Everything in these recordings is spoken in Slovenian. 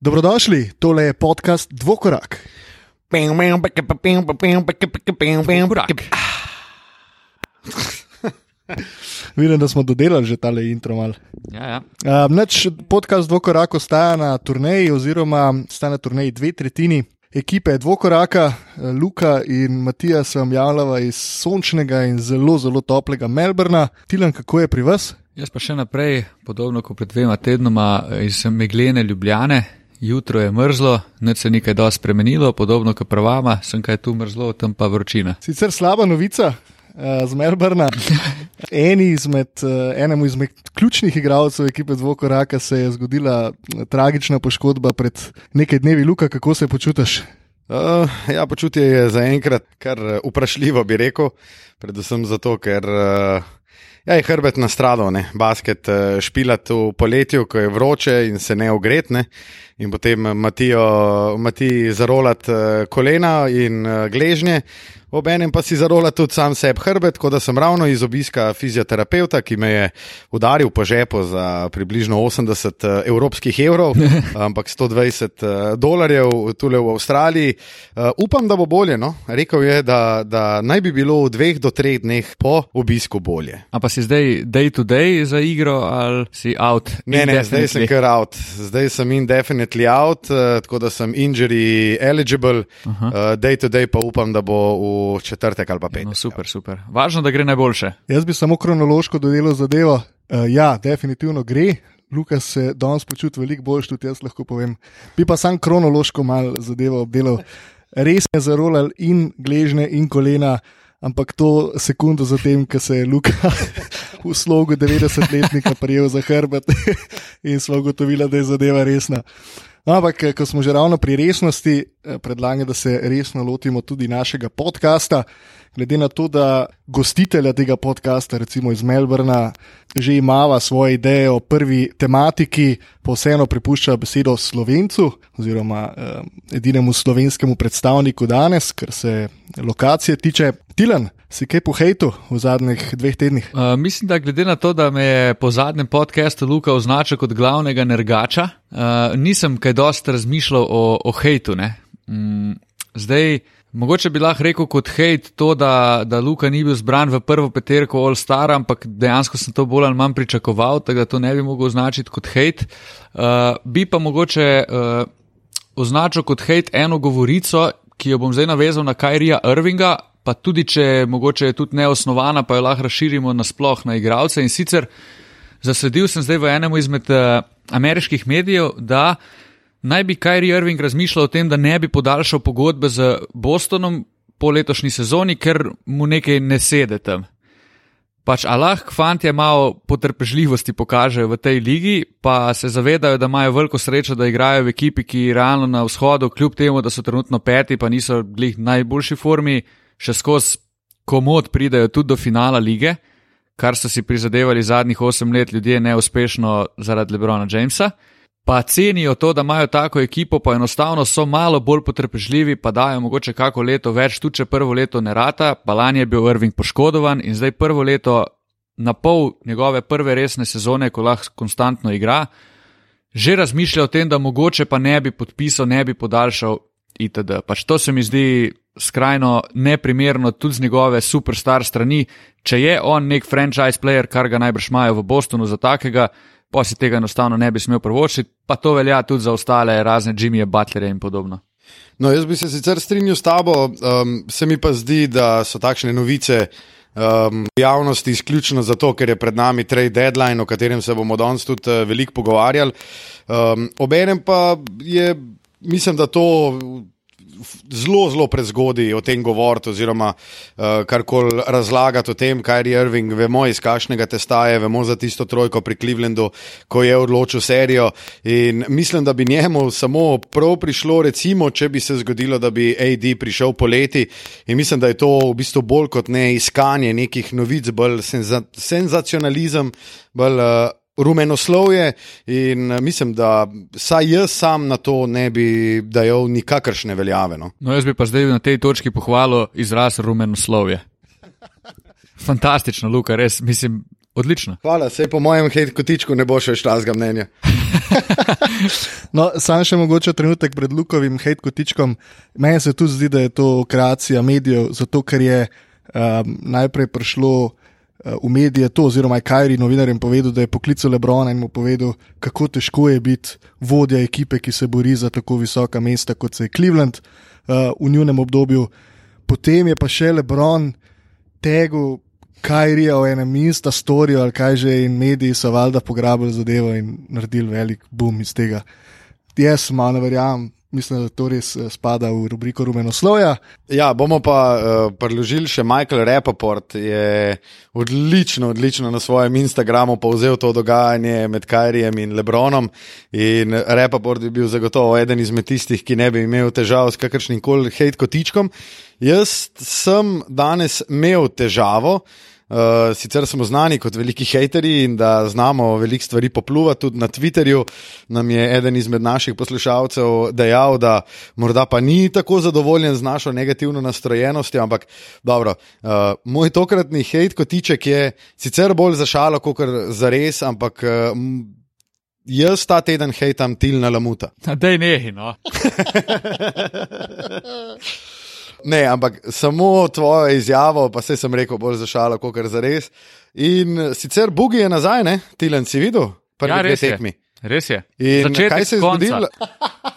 Dobrodošli, tole je podcast Dvokorak. Vidim, da smo dodelali že tale intro. Mal. Ja, ja. Uh, neč podcast Dvokorak ostaja na turneji, oziroma sta na turneji dve tretjini. Ekipe Dvokoraka, Luka in Matija se vam javljava iz sončnega in zelo, zelo toplega Melbourna. Tilan, kako je pri vas? Jaz pa še naprej, podobno kot pred dvema tednoma, iz meglene Ljubljane. Jutro je mrzlo, neč se nekaj dosti spremenilo, podobno kot pravama, sem kaj tu mrzlo, tam pa vročina. Sicer slaba novica uh, z Melbourna. Eni izmed, uh, enemu izmed ključnih igralcev ekipe Dvokoraka se je zgodila tragična poškodba pred nekaj dnevi. Luka, kako se počutiš? Uh, ja, počutje je zaenkrat kar vprašljivo, bi rekel. Predvsem zato, ker uh, ja, je hrbet nastradal, ne? basket uh, špilat v poletju, ko je vroče in se ne ogretne. In potem Matijo, Mati zarolat uh, kolena in uh, gležnje, obenem pa si zarolat tudi sam sebi hrbet, tako da sem ravno iz obiska fizioterapeuta, ki me je udaril po žepu za približno 80 evropskih evrov, ampak 120 dolarjev tule v Avstraliji. Upam, da bo bolje. No? Rekel je, da, da naj bi bilo v dveh do treh dneh po obisku bolje. A pa si zdaj day to day za igro ali si out? Ne, ne, zdaj sem kar out. Zdaj sem indefinitely out, uh, tako da sem injury eligible, uh, day to day pa upam, da bo v četrtek ali pa petek. No, super, super. Važno, da gre najboljše. Jaz bi samo kronološko dodelal zadevo. Uh, ja, definitivno gre. Lukas se danes počuti veliko boljš, tudi jaz lahko povem. Bi pa sam kronološko mal zadevo obdelal. Res je zarolal in gležne in kolena, ampak to sekundo zatem, ko se je Luka v slogu 90-letnika prijel za hrbet in smo ugotovili, da je zadeva resna. No, ampak, ko smo že ravno pri resnosti, predlagam, da se resno lotimo tudi našega podcasta. Glede na to, da gostitelja tega podcasta, recimo iz Melbourna, že imava svoje ideje o prvi tematiki, pa vseeno prepušča besedo slovencu, oziroma eh, edinemu slovenskemu predstavniku danes, kar se lokacije tiče. Tilan, si kaj po hejtu v zadnjih dveh tednih? Uh, mislim, da glede na to, da me je po zadnjem podkastu Luka označil kot glavnega nergača, uh, nisem kaj dosti razmišljal o, o hejtu. Mm, zdaj. Mogoče bi lahko rekel kot hejt to, da, da Luka ni bil zbran v prvo peterko All Star, ampak dejansko sem to bolj ali manj pričakoval, tako da to ne bi mogel označiti kot hejt. Uh, bi pa mogoče uh, označil kot hejt eno govorico, ki jo bom zdaj navezal na Kajrija Irvinga, pa tudi če mogoče je tudi neosnovana, pa jo lahko razširimo nasploh na igralce. In sicer zasledil sem zdaj v enem izmed uh, ameriških medijev, da naj bi Kajri Irving razmišljal o tem, da ne bi podaljšal pogodbe z Bostonom po letošnji sezoni, ker mu nekaj ne sede tam. Pač Allah, fanti malo potrpežljivosti pokažejo v tej ligi, pa se zavedajo, da imajo veliko srečo, da igrajo v ekipi, ki realno na vzhodu, kljub temu, da so trenutno peti, pa niso glih najboljši formi, še skozi komod pridajo tudi do finala lige, kar so si prizadevali zadnjih osem let ljudje neuspešno zaradi Lebrona Jamesa pa cenijo to, da imajo tako ekipo, pa enostavno so malo bolj potrpežljivi, pa dajo mogoče kako leto več, tudi če prvo leto ne rata, pa lani je bil Irving poškodovan in zdaj prvo leto na pol njegove prve resne sezone, ko lahko konstantno igra, že razmišlja o tem, da mogoče pa ne bi podpisal, ne bi podaljšal itd. Pač to se mi zdi skrajno neprimerno tudi z njegove superstar strani, če je on nek franchise player, kar ga najbrž imajo v Bostonu za takega, pa si tega enostavno ne bi smel prvočiti, pa to velja tudi za ostale razne Jimmyje, Butlere in podobno. No, jaz bi se sicer strinjal s tabo, um, se mi pa zdi, da so takšne novice um, v javnosti izključno zato, ker je pred nami trade deadline, o katerem se bomo danes tudi uh, veliko pogovarjali. Um, Obenem pa je, mislim, da to zelo, zelo prezgodaj o tem govoriti, oziroma uh, karkoli razlagati o tem, kaj je Irving. Vemo iz kakšnega testa je, vemo za tisto trojko pri Clevelandu, ko je odločil serijo. In mislim, da bi njemu samo prav prišlo, recimo, če bi se zgodilo, da bi AD prišel poleti. In mislim, da je to v bistvu bolj kot ne iskanje nekih novic, bolj senza senzacionalizem, bolj. Uh, rumenoslovje in mislim, da saj jaz sam na to ne bi dajal nikakršne veljave. No. no, jaz bi pa zdaj na tej točki pohvalil izraz rumenoslovje. Fantastično, Luka, res mislim. odlično. Hvala, se po mojem hejt kotičku ne bo še štasga mnenja. No, sam še mogoče trenutek pred Lukovim hejt kotičkom. Meni se tudi zdi, da je to kreacija medijev, zato ker je um, najprej prišlo uh, v medije to, oziroma Kajri novinarjem povedal, da je poklical Lebrona in mu povedal, kako težko je biti vodja ekipe, ki se bori za tako visoka mesta, kot se je Cleveland uh, v njunem obdobju. Potem je pa še Lebron tegu. Kaj je v enem insta storju ali kaj že in mediji so valjda pograbili zadevo in naredili velik boom iz tega. Jaz malo verjamem, mislim, da to res eh, spada v rubriko Rumenosloja. Ja, bomo pa uh, priložili še Michael Rappaport, ki je odlično, odlično na svojem Instagramu povzel to dogajanje med Kajrijem in Lebronom. In Rappaport bi bil zagotovo eden izmed tistih, ki ne bi imel težav s kakršnim koli hate kotičkom. Jaz sem danes imel težavo. Uh, sicer smo znani kot veliki hateri in da znamo veliko stvari popluvati, tudi na Twitterju nam je eden izmed naših poslušalcev dejal, da morda pa ni tako zadovoljen z našo negativno nastrojenostjo, ampak dobro, uh, moj tokratni hate kotiček je sicer bolj za šalo, kot za res, ampak. Uh, Jaz ta teden hejtam Tilna Lamuta. Da nehi, no. Ne, ampak samo tvojo izjavo, pa se sem rekel, bolj za šalo, kot za res. In sicer Bugi je nazaj, ne? Tilen si videl, prvi Ja, res je. tekmi. Res je. In Začetek kaj se je zgodilo?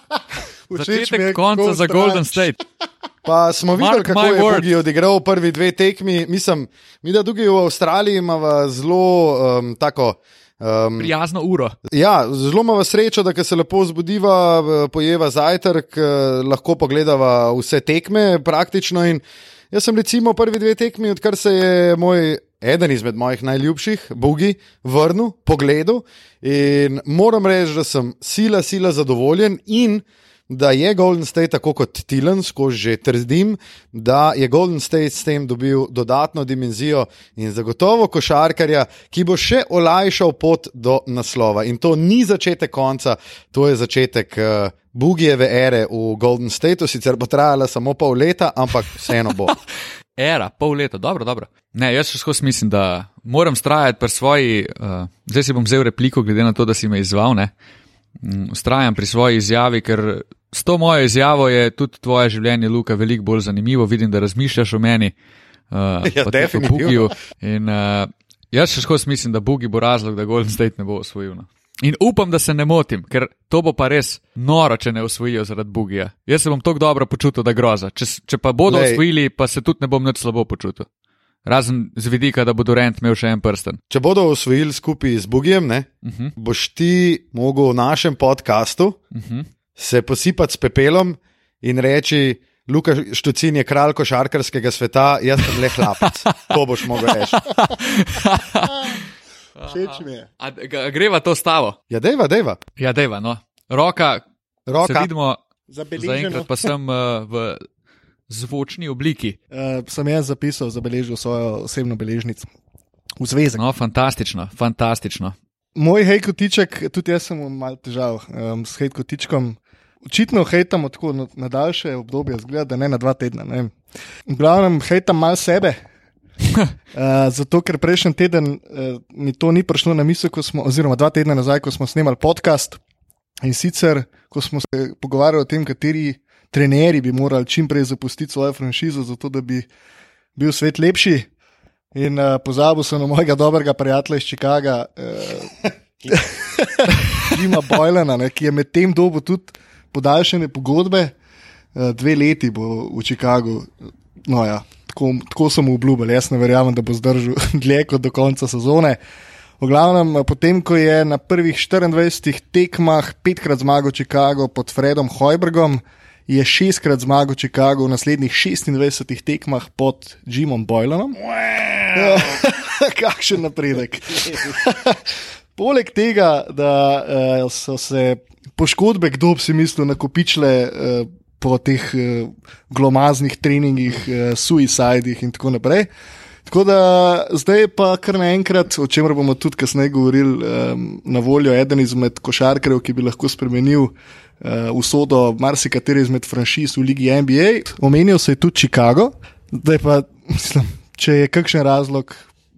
Začetek konca za Golden State. Pa smo videli, Mark kako je. Bugi odigral prvi dve tekmi. Mislim, mi da tukaj v Avstraliji imamo zelo um, tako. Um, Prijazno uro. Ja, zelo imamo srečo, da se lepo zbudiva, pojeva zajtrk, eh, lahko pogledava vse tekme praktično. In jaz sem recimo prvi dve tekmi, odkar se je moj. Eden izmed mojih najljubših, Bogi, vrnil, pogledal in moram reči, da sem sila, sila zadovoljen in da je Golden State, tako kot Tilan, skozi že trdim, da je Golden State s tem dobil dodatno dimenzijo in zagotovo košarkarja, ki bo še olajšal pot do naslova. In to ni začetek konca, to je začetek uh, Bugijeve ere v Golden Stateu, sicer bo trajala samo pol leta, ampak vseeno bo. Era, pol leta, dobro, dobro. Ne, jaz še skozi mislim, da moram strajati pri svoji, uh, zdaj si bom vzel repliko, glede na to, da si me izval, ne. Mm, Vztrajam pri svoji izjavi, ker s to mojo izjavo je tudi tvoje življenje, Luka, veliko bolj zanimivo. Vidim, da razmišljaš o meni. Uh, Ja, o. Bugiju. In uh, jaz še skozi mislim, da Bugi bo razlog, da Golden State ne bo osvojil. No. In upam, da se ne motim, ker to bo pa res noro, če ne osvojijo zaradi Bugija. Jaz se bom tako dobro počutil, da groza. Če, če pa bodo Glej. osvojili, pa se tudi ne bom nič slabo počutil. Razen z vidika, da bo Durant imel še en prsten. Če bodo osvojili skupaj z Bugijem, ne, Uh -huh, boš ti mogel v našem podkastu uh -huh. Se posipati s pepelom in reči. Luka Štucin je kralj košarkarskega sveta, jaz sem le hlapec. To boš mogel reči. Všeč mi je. A, greva to stavo. Ja, deva, deva. Ja, deva, no. Roka, se Roka. vidimo, Zabeleženo. zaenkrat pa sem uh, v zvočni obliki. Uh, sem jaz zapisal, zabeležil svojo osebno beležnico. V zvezek. No, fantastično, fantastično. Moj hejkotiček, tudi jaz sem imel malo težav um, s hejkotičkom. Očitno hejtamo tako na, na daljše obdobje, zgleda, da ne na dva tedna. Ne. V glavnem hejtam malo sebe. Uh, zato, ker prejšnji teden uh, mi to ni prišlo na misel, smo, oziroma dva tedna nazaj, ko smo snemali podcast. In sicer, ko smo se pogovarjali o tem, kateri trenerji bi morali čim prej zapustiti svojo franšizo, zato da bi bil svet lepši. In uh, pozabil sem na mojega dobrega prijatelja iz Chicaga, uh, Jima Bojlana, ne, ki je med tem dobu tudi podaljšane pogodbe, uh, dve leti bo v Chicagu. No, ja, tako, tako so mu obljubili, jaz ne verjamem, da bo zdržal dlje kot do konca sezone. V glavnem, eh, potem ko je na prvih 24 tekmah petkrat zmagal Chicago pod Fredom Hojbergom, je šestkrat zmagal Chicago v naslednjih 26 tekmah pod Jimom Boylanom. Ja, Kakšen napredek. Poleg tega, da uh, so se poškodbe, kdo bi si mislil, nakopičile uh, po teh uh, glomaznih treningih, uh, suicidih in tako naprej. Tako da zdaj pa kar naenkrat, o čemer bomo tudi kasneje govorili, um, na voljo eden izmed košarkarjev, ki bi lahko spremenil uh, usodo marsikatere izmed franšiz v Ligi NBA. Omenil se je tudi Chicago, zdaj pa, mislim, če je kakšen razlog,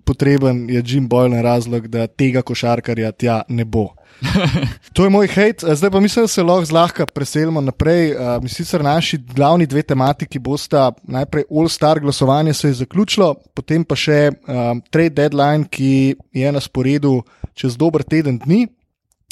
potreben je Jim Boylan razlog, da tega košarkarja tja ne bo. to je moj hate, zdaj pa mislim, da se lahko zlahka preselimo naprej. Uh, sicer naši glavni dve tematiki bosta najprej All-Star glasovanje se je zaključilo, potem pa še um, trade deadline, ki je na sporedu čez dober teden dni.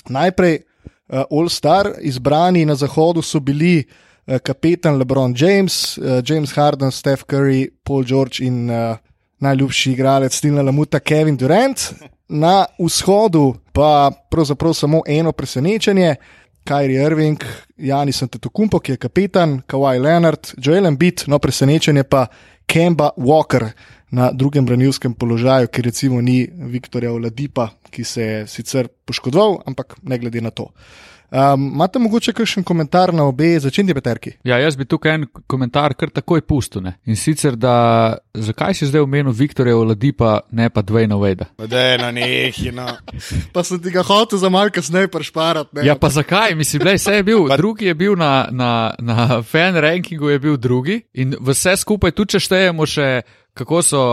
Najprej uh, All-Star, izbrani na zahodu so bili uh, kapetan LeBron James, uh, James Harden, Steph Curry, Paul George in uh, najljubši igralec Stilna Lamuta Kevin Durant. Na vzhodu pa pravzaprav samo eno presenečenje, Kyrie Irving, Janis Antetokounmpo, ki je kapetan, Kawhi Leonard, Joel Embiid, no presenečenje pa Kemba Walker na drugem branilskem položaju, ki recimo ni Viktorja Oladipa, ki se je sicer poškodoval, ampak ne glede na to. Um, Imate mogoče kakšen komentar na obe začetni peterki? Ja, jaz bi tukaj en komentar kar takoj pustil. Ne? In sicer, da zakaj si zdaj omenil Viktorja Oladipa, ne pa Dwayna Wade? Da je na neki način. Pa sem ti ga hotel za malce kasneje prešparati. Ja, pa zakaj? Mislim, da je bil. Drugi je bil na, na, na fan rankingu, je bil drugi. In vse skupaj, tudi če štejemo še, kako so.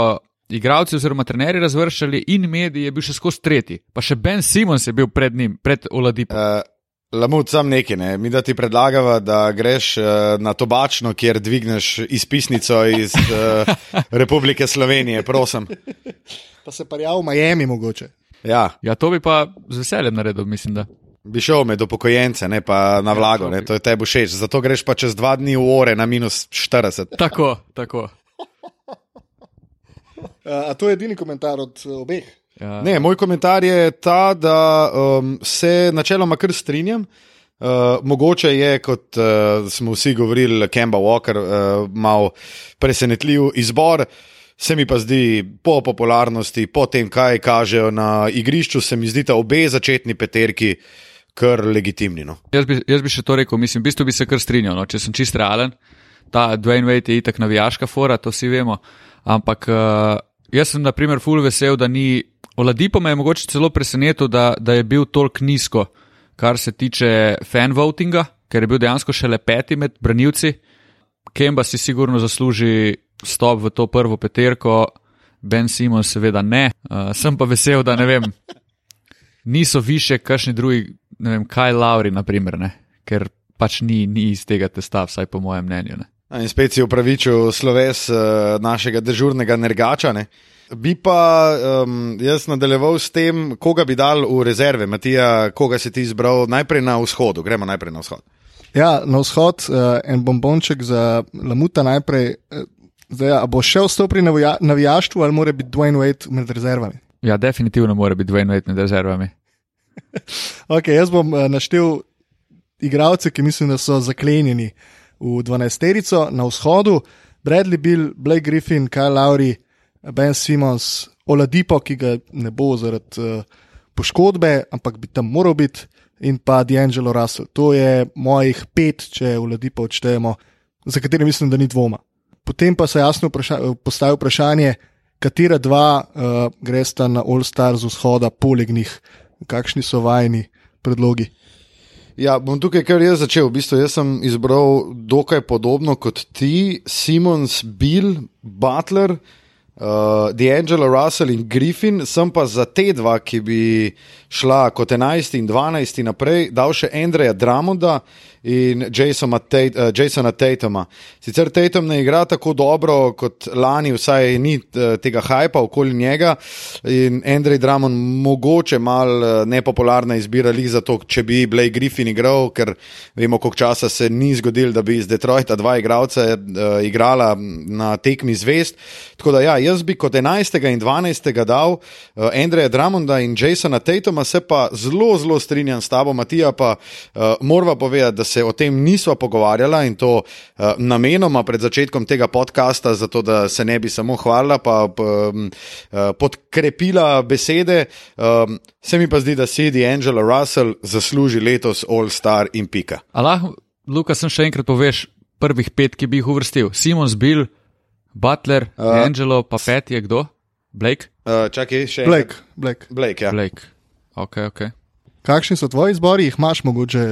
Igravci oziroma trenerji razvrščali, in mediji je bil še skozi tretji, pa še Ben Simons je bil pred njim, pred Oladipom. Uh, Lamut, sam nekaj, ne. mi da ti predlagava, da greš uh, na tobačno, kjer dvigneš izpisnico iz uh, Republike Slovenije, prosim. Pa se pa jav v Miami mogoče. Ja. ja, to bi pa z veseljem naredil, mislim. Da. Bi šel med upokojence, ne pa na ja, vlago, ja, to, ne, to je tebi všeč. Zato greš pa čez dva dni v ore na minus 40. Tako, tako. A to je edini komentar od obeh? Ja. Ne, moj komentar je ta, da um, se načeloma kar strinjam. Uh, mogoče je, kot uh, smo vsi govorili, Kemba Walker, uh, malo presenetljiv izbor. Se mi pa zdi po popularnosti, po tem, kaj kažejo na igrišču, se mi zdi ta obe začetni peterki kar legitimni. No. Jaz, bi, jaz bi še to rekel, mislim, v bistvu bi se kar strinjal, no, če sem čist realen. Ta Dwayne Wade je itak navijaška fora, to vsi vemo. Ampak uh, jaz sem, na primer, full vesel, da ni Oladipo me je mogoče celo presenetil, da, da je bil toliko nizko, kar se tiče fan votinga, ker je bil dejansko šele peti med branilci. Kemba si sigurno zasluži stop v to prvo peterko, Ben Simon seveda ne. Uh, sem pa vesel, da ne vem, niso više kakšni drugi, ne vem, kaj Lauri, naprimer, ne? ker pač ni, ni iz tega testa, vsaj po mojem mnenju. Ne? In spet si upravičil sloves uh, našega dežurnega nergača. Ne? Bi pa um, jaz nadaljeval s tem, koga bi dal v rezerve, Matija, koga si ti izbral najprej na vzhodu. Gremo najprej na vzhod. Ja, na vzhod uh, en bombonček za Lamuta najprej. Uh, zdaj, a bo šel s to pri navijaštvu ali mora biti Dwayne Wade med rezervami? Ja, definitivno mora biti Dwayne Wade med rezervami. ok, jaz bom uh, naštel igralce, ki mislim, da so zaklenjeni v 12-terico na vzhodu. Bradley Bill, Blake Griffin, Kyle Lowry. Ben Simons, Oladipo, ki ga ne bo zaradi uh, poškodbe, ampak bi tam moral biti, in pa D'Angelo Russell. To je mojih pet, če Oladipo odštejemo, za katere mislim, da ni dvoma. Potem pa se jasno vpraša postavi vprašanje, katera dva uh, gresta na All Stars vzhoda, poleg njih, kakšni so vajni predlogi. Ja, bom tukaj kar jaz začel. V bistvu jaz sem izbral dokaj podobno kot ti, Simons, Bill, Butler uh, D'Angelo Russell in Griffin, sem pa za te dva, ki bi šla kot 11 in 12 naprej, dal še Andreja Dramonda in Jasona, Tate, uh, Tatuma. Sicer Tatum ne igra tako dobro kot lani, vsaj ni uh, tega hajpa okoli njega. In Andrej Dramon, mogoče mal uh, nepopularna izbira, li za to, če bi Blake Griffin igral, ker vemo, koliko časa se ni zgodil, da bi iz Detroita dva igralca uh, igrala na tekmi zvest. Tako da ja, jaz bi kot 11. in 12. dal uh, Andreja Dramonda in Jasona Tatuma, se pa zelo, zelo strinjam s tabo, Matija, pa uh, morava povedati, da se o tem nisva pogovarjala in to uh, namenoma pred začetkom tega podcasta, zato da se ne bi samo hvalila, pa um, uh, podkrepila besede. Um, se mi pa zdi, da Sidi Angela Russell zasluži letos All Star in pika. Allah, Luka, sem še enkrat poveš prvih pet, ki bi jih uvrstil. Simons Bill, Butler, uh, Angelo, pa pet je kdo? Blake? Uh, čakaj, še Blake. Blake. Blake, ja. Blake. Okay, okay. Kakšni so tvoji izbori, jih imaš mogoče?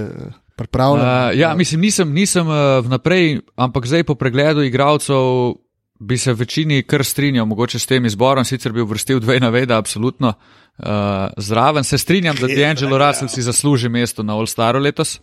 pripravljen. Uh, ja, mislim, nisem, nisem uh, vnaprej, ampak zdaj po pregledu igralcev bi se večini kar strinjal, mogoče s tem izborom, sicer bi uvrstil dve naveda, absolutno uh, zraven. Se strinjam, da D'Angelo Russell si zasluži mesto na All Staru letos.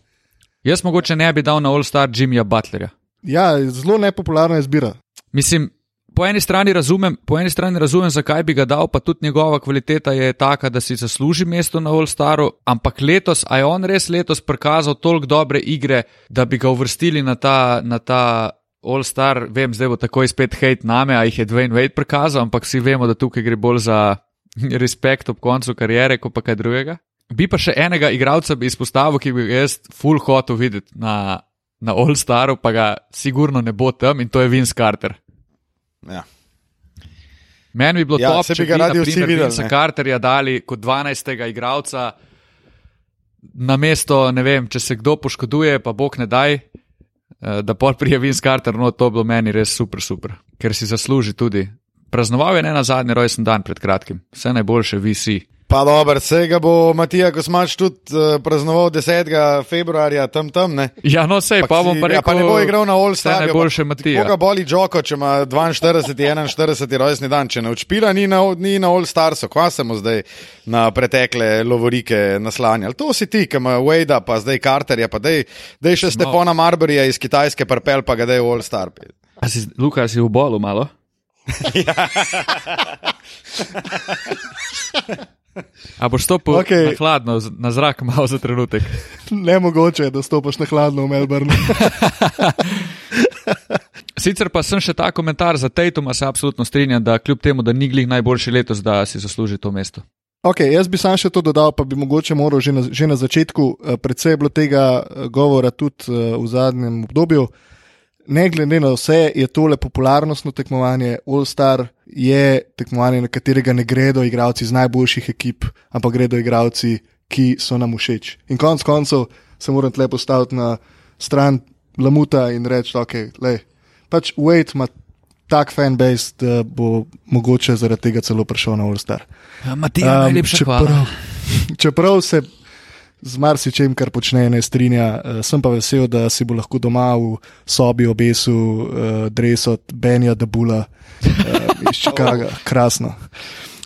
Jaz mogoče ne bi dal na All Star Jimmyja Butlerja. Ja, zelo nepopularna izbira. Mislim, po eni strani razumem, po eni strani razumem, zakaj bi ga dal, pa tudi njegova kvaliteta je taka, da si zasluži mesto na All Staru, ampak letos, a je on res letos prikazal toliko dobre igre, da bi ga uvrstili na ta, na ta All Star, vem, zdaj bo takoj spet hate name, a jih je Dwayne Wade prikazal, ampak vsi vemo, da tukaj gre bolj za respekt ob koncu karijere, kot pa kaj drugega. Bi pa še enega igralca izpostavil, ki bi ga jaz full hotel videti na, na All Staru, pa ga sigurno ne bo tam in to je Vince Carter. Ja. Meni bi bilo Ja, top, saj če bi ga bi radi na vsi videli, Vince ne. Carterja dali kot 12. igralca na mesto, ne vem, če se kdo poškoduje, pa bog ne daj, eh, da pol prije Vince Carter, no to bi bilo meni res super, super, ker si zasluži tudi. Praznoval je ne na zadnji rojsten dan pred kratkim, vse najboljše, vi si. Pa dobro, vsega bo Matija Kosmač tudi uh, praznoval 10. februarja, tam tam ne. Ja, no, sej, pa, bom si- pa rekel, ja, pa ne bo igral na All Star. najboljše, Matija. Koga boli Džoko, če ima 42, 41 rojstni dan, če ne odšpila, ni na, ni na All Starsu, kva se mu zdaj na pretekle lovorike naslanjali. To si ti, ki ima Wade, pa zdaj Carterja, pa dej, dej še Stefana no. Marburyja iz Kitajske prpel, pa ga dej v All Star. A si, Luka, si v bolu malo? A boš stopil okay. na hladno, na zrak malo za trenutek? Nemogoče je, da stopiš na hladno v Melbourne. Sicer pa sem še ta komentar za Tatuma, se absolutno strinjam, da kljub temu, da ni glih najboljši letos, da si zasluži to mesto. Okay, jaz bi sam še to dodal, pa bi mogoče moral že na, že na začetku. eh, Predvsej je bilo tega eh, govora tudi eh, v zadnjem obdobju. Ne glede na vse, je tole popularnostno tekmovanje. All Star je tekmovanje, na katerega ne gredo igralci iz najboljših ekip, ampak gredo igralci, ki so nam všeč. In konec koncev se moram tle postaviti na stran Lamuta in reči, da okay, pač Wade ima tak fanbase, da bo mogoče zaradi tega celo prišel na All Star. Matija, Um, čeprav, čeprav se z marsičem, kar počne, ne strinja, uh, sem pa vesel, da si bo lahko doma v sobi obesil uh, dres od Benja Debula uh, iz Chicaga. Krasno.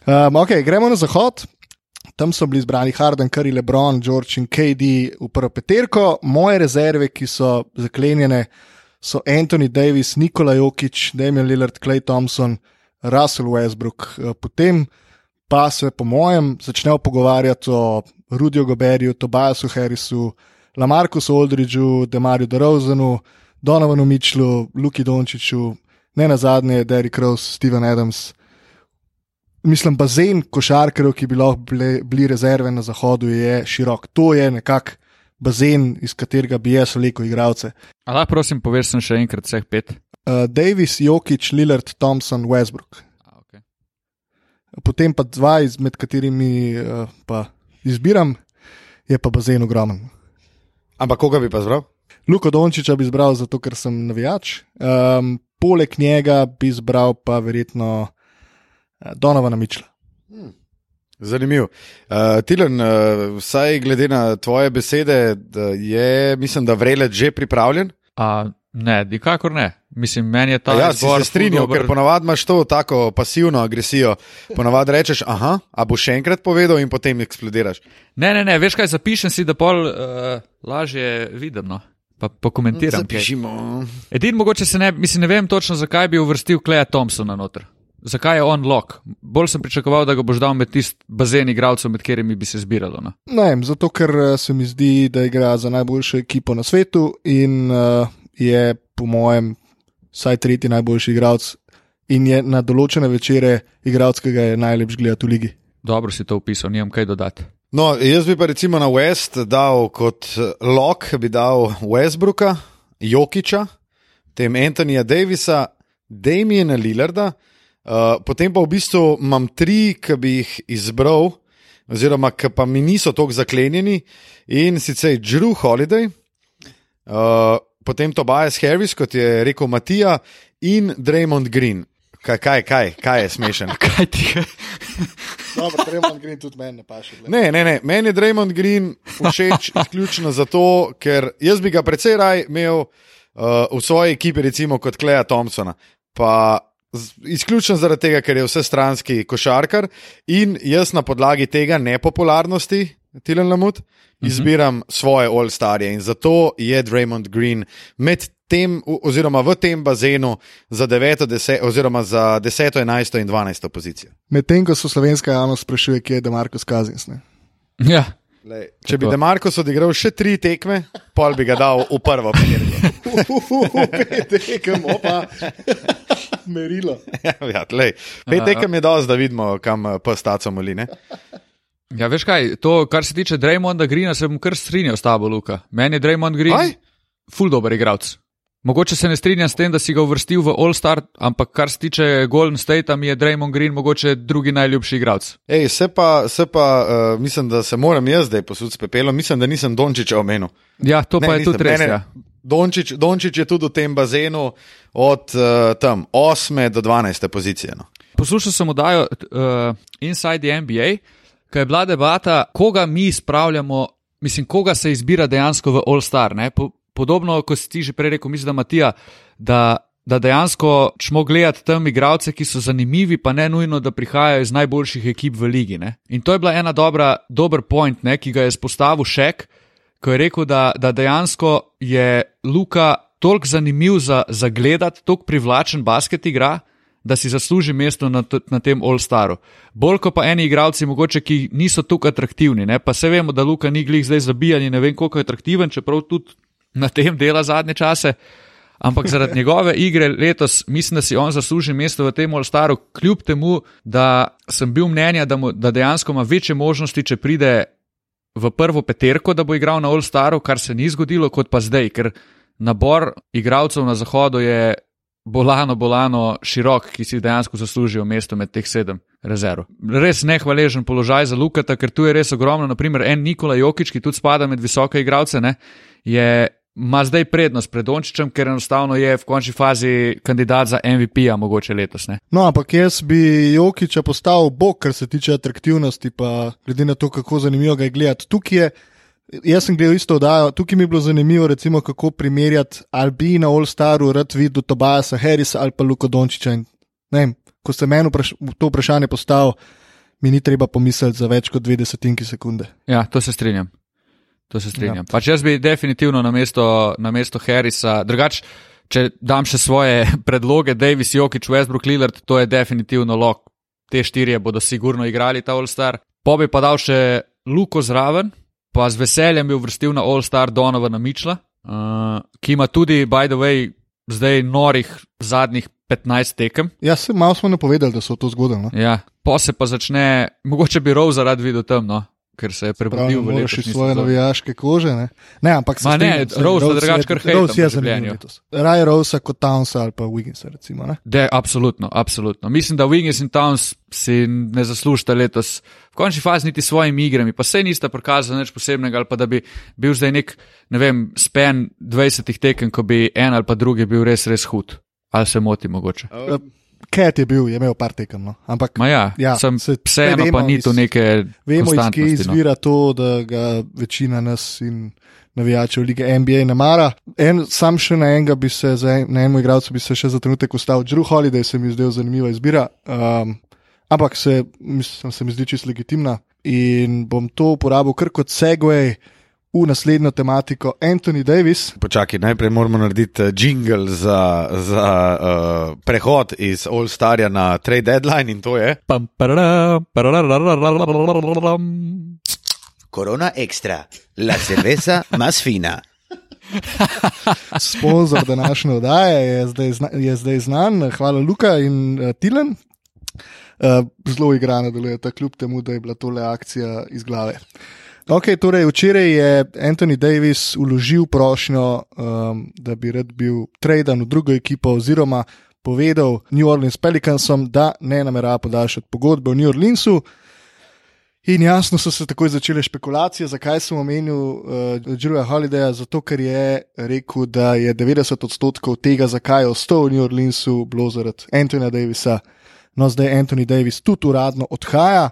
Um, okay, gremo na zahod. Tam so bili zbrani Harden, Curry, Lebron, George in KD v prvo peterko. Moje rezerve, ki so zaklenjene, so Anthony Davis, Nikola Jokic, Damian Lillard, Clay Thompson, Russell Westbrook. Eh, Potem pa se, po mojem, začnejo pogovarjati o Rudiju Goberju, Tobiasu Harrisu, Lamarkusu Aldridgeu, Demarju DeRozanu, Donovanu Mitchlu, Luki Dončiću, ne na zadnje Derrick Rose, Steven Adams. Mislim, bazen košarkarjev, ki bi lahko bile, bili rezerve na zahodu, je širok. To je nekako bazen, iz katerega bi jaz vlekel igralce. Lahko prosim, poveš sem še enkrat vseh pet. Uh, Davis, Jokic, Lillard, Thompson, Westbrook. A, okay. Potem pa dva, izmed katerimi uh, pa izbiram, je pa bazen ogromen. Ampak koga bi pa zbral? Luko Dončiča bi izbral zato, ker sem navijač. Um, poleg njega bi izbral pa verjetno uh, Donovana Mičla. Zanimiv. Uh, Tilen, uh, vsaj glede na tvoje besede, da je, mislim, da vrelec že pripravljen. A, ne, nikakor ne. Mislim, meni je ta. Ja, si izbor se dober. ker ponavadi imaš to tako pasivno agresijo. Ponavadi rečeš, aha, a boš še enkrat povedal in potem eksplodiraš. Ne, ne, ne, veš kaj, zapišem si, da pol uh, lažje vidim. No. Pa pokomentiram. Zapišimo. Edin mogoče se ne, mislim, ne vem točno, zakaj bi uvrstil Kleja Thompsona noter. Zakaj je on lok? Bolj sem pričakoval, da ga boš dal med tisti bazen igralcev, med katerimi bi se zbiralo. No. Ne, vem, zato ker eh, se mi zdi, da igra za najboljšo ekipo na svetu in uh, je, po mojem, vsaj tretji najboljši igralec. In je na določene večere igralec, ki ga je najlepši gledati v ligi. Dobro si to opisal, nimam kaj dodati. No, jaz bi pa recimo na West dal kot lok, bi dal Westbrooka, Jokiča, tem Antonija Davisa, Damiena Lillarda, uh, potem pa v bistvu imam tri, ki bi jih izbral, oziroma ki pa mi niso tako zaklenjeni, in sicer Drew Holiday, uh, potem Tobias Harris, kot je rekel Matija, in Draymond Green. Kaj, kaj, kaj, kaj je smešen? Kaj ti je? Dobro, Tremont Green tudi meni ne paše. glej. Ne, ne, ne. Meni je Draymond Green všeč izključno zato, ker jaz bi ga precej raj imel uh, v svoji ekipi, recimo kot Kleja Thompsona. Pa izključno zaradi tega, ker je vse stranski košarkar in jaz na podlagi tega nepopularnosti, Tilen Lamut, izbiram svoje All-Starje in zato je Draymond Green med tem, oziroma v tem bazenu za 9, 10, oziroma za 10, 11 in 12 pozicijo. Medtem ko so slovenska javnost sprašuje, kje je Demarko Skazins. Ne? Ja. Lej, če bi Tako. Demarko odigral še tri tekme, pol bi ga dal v prvo peterko. Tekem, opa, merilo. ja, lej, pet tekem je dosti, da vidimo, kam eh, pa staco moli. ne? ja, veš kaj, to, kar se tiče Draymonda Greena, se bom kar strinjal s tabo, Luka. Meni je Draymond Green Kaj? ful dober igralec. Mogoče se ne strinjam s tem, da si ga uvrstil v All-Star, ampak kar se tiče Golden State, mi je Draymond Green mogoče drugi najljubši igralec. Ej, se pa, se pa uh, mislim, da se moram jaz zdaj posuditi s pepelom. Mislim, da nisem Dončiča omenil. Ja, to pa Ne, je nisem. tudi res. Ne, ne. Ja. Dončić, Dončić je tudi v tem bazenu od uh, tam 8 do 12 pozicije. No. Poslušal sem oddajo uh, Inside the NBA, ki je bila debata, koga mi spravljamo, mislim, koga se izbira dejansko v All-Star. ne. Po, podobno, kot si ti že prej rekel, mislim, da Matija, da, da dejansko šmo gledati tam igralce, ki so zanimivi, pa ne nujno, da prihajajo iz najboljših ekip v ligi. Ne. In to je bila ena dobra, dober point, ne, ki ga je spostavil Šek, ko je rekel, da, da dejansko je Luka toliko zanimiv za, za gledati, toliko privlačen basket igra, da si zasluži mesto na, na tem All-Staru. Bolj kot pa eni igralci, mogoče, ki niso tako atraktivni. Ne? Pa se vemo, da Luka ni glih zdaj zabijan in ne vem, koliko je atraktiven, čeprav tudi na tem dela zadnje čase. Ampak zaradi njegove igre letos mislim, da si on zasluži mesto v tem All-Staru, kljub temu, da sem bil mnenja, da, mu, da dejansko ima večje možnosti, če pride v prvo peterko, da bo igral na All-Staru, kar se ni zgodilo, kot pa zdaj, ker nabor igralcev na zahodu je bolano, bolano širok, ki si dejansko zaslužijo mesto med teh sedem rezerv. Res nehvaležen položaj za Lukata, ker tu je res ogromno. Naprimer, en Nikola Jokič, ki tudi spada med visoke igralce, ne, je. Ma zdaj prednost pred Dončičem, ker enostavno je v končni fazi kandidat za MVP-a, mogoče letos. Ne? No, ampak jaz bi Jokiča postavil bok, kar se tiče atraktivnosti, pa glede na to, kako zanimivo ga je gledati. Tukaj je, jaz sem gledal isto oddajo, tukaj mi je bilo zanimivo, recimo, kako primerjati ali bi na All Staru rad videl Tobajasa Harrisa ali pa Luko Dončiča. In, ne vem, ko ste meni vpraš to vprašanje postavil, mi ni treba pomisliti za več kot dve desetinki sekunde. Ja, to se strinjam. To se strinjam. Ja. Pač jaz bi definitivno na mesto, na mesto Harrisa, drugače, če dam še svoje predloge, Davis, Jokic, Westbrook, Lillard, to je definitivno lok. Te štirje bodo sigurno igrali ta All-Star. Po bi pa dal še Luko zraven, pa z veseljem bi uvrstil na All-Star Donovana Mičla, uh, ki ima tudi, by the way, zdaj norih zadnjih 15 tekem. Ja, se malo smo napovedali, da so to zgodili. No? Ja, po se pa začne, mogoče bi Rose rad videl tam, no, ker se je prebudil v Moraš iz svoje navijaške kože. Ne, ne ampak se ne, Rose pa je- drugače kar hejtam Rose je zanimiv. Raje Rose kot Townsa ali pa Wigginsa. Recimo, ne? De, absolutno, absolutno. Mislim, da Wiggins in Towns si ne zaslužita letos, v končni fazi niti s svojimi igrami, pa se nista prikazali nič posebnega, ali pa da bi bil zdaj nek, ne vem, spen 20 tekem, ko bi en ali pa drugi bil res, res hud. Ali se moti mogoče. Cat je bil, je imel par tekem. No. Ampak Ma ja, Ja, sem, se- vseeno pa ni iz- neke. vemo, iz kje no. izvira to, da ga večina nas in navijačev lige NBA ne mara. En, sam še na enega bi se, za en, na enemu igralcu bi se še za trenutek ustavil. Drew Holiday se mi zdel zanimiva izbira, um, ampak se, mislim, se mi zdi čisto legitimna in bom to uporabil kar kot segway v naslednjo tematiko Anthony Davis. Počakaj, najprej moramo narediti eh, jingle za, za uh, prehod iz All Starja na Trade Deadline in to je. Corona Extra, la cerveza más fina. Sponzor današnje oddaje je zdaj, zna, je zdaj znan, hvala Luka in uh, Tilen. Uh, zelo igrano delujeta, kljub temu, da je bila tole akcija iz glave. Uh, Okay, torej, včeraj je Anthony Davis uložil prošnjo, um, da bi rad bil traden v drugo ekipo, oziroma povedal New Orleans Pelicansom, da ne namerava podaljšati pogodbe v New Orleansu. In jasno so se takoj začele špekulacije, zakaj sem omenil uh, Julia Holidaya. Zato, ker je rekel, da je 90 odstotkov tega, zakaj je ostal v New Orleansu, bilo zaradi Antonija Davisa. No, zdaj Anthony Davis tudi uradno odhaja.